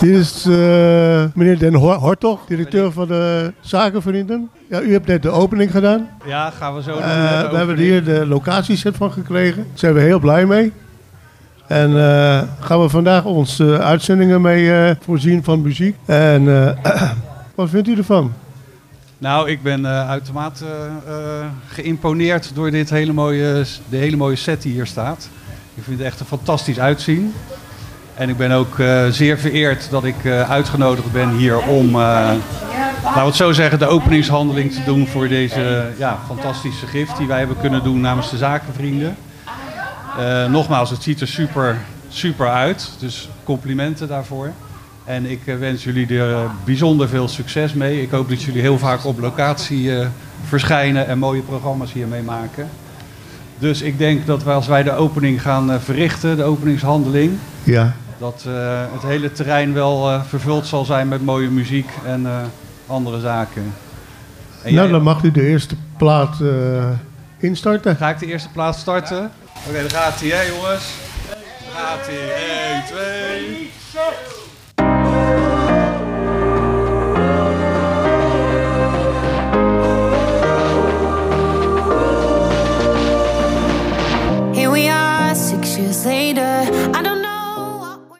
Dit is uh, meneer Den Hortog, directeur van de Zakenvrienden. Ja, u hebt net de opening gedaan. Ja, gaan we zo doen. Uh, we hebben hier de locatieset van gekregen. Daar zijn we heel blij mee. En uh, gaan we vandaag onze uitzendingen mee voorzien van muziek. En wat vindt u ervan? Nou, ik ben uitermate geïmponeerd door dit hele mooie, de hele mooie set die hier staat. Ik vind het echt een fantastisch uitzien. En ik ben ook uh, zeer vereerd dat ik uh, uitgenodigd ben hier om, uh, laten we het zo zeggen, de openingshandeling te doen voor deze ja, fantastische gift die wij hebben kunnen doen namens de zakenvrienden. nogmaals, het ziet er super, super uit, dus complimenten daarvoor. En ik wens jullie er bijzonder veel succes mee. Ik hoop dat jullie heel vaak op locatie verschijnen en mooie programma's hiermee maken. Dus ik denk dat wij, als wij de opening gaan verrichten, de openingshandeling, ja. Dat eh, het hele terrein wel eh, vervuld zal zijn met mooie muziek en eh, andere zaken. Nou, dan mag u de eerste plaat instarten. Ga ik de eerste plaat starten? Oké, dan gaat hij, hè jongens. Daar gaat hij. 1, 2, 6. later. I don't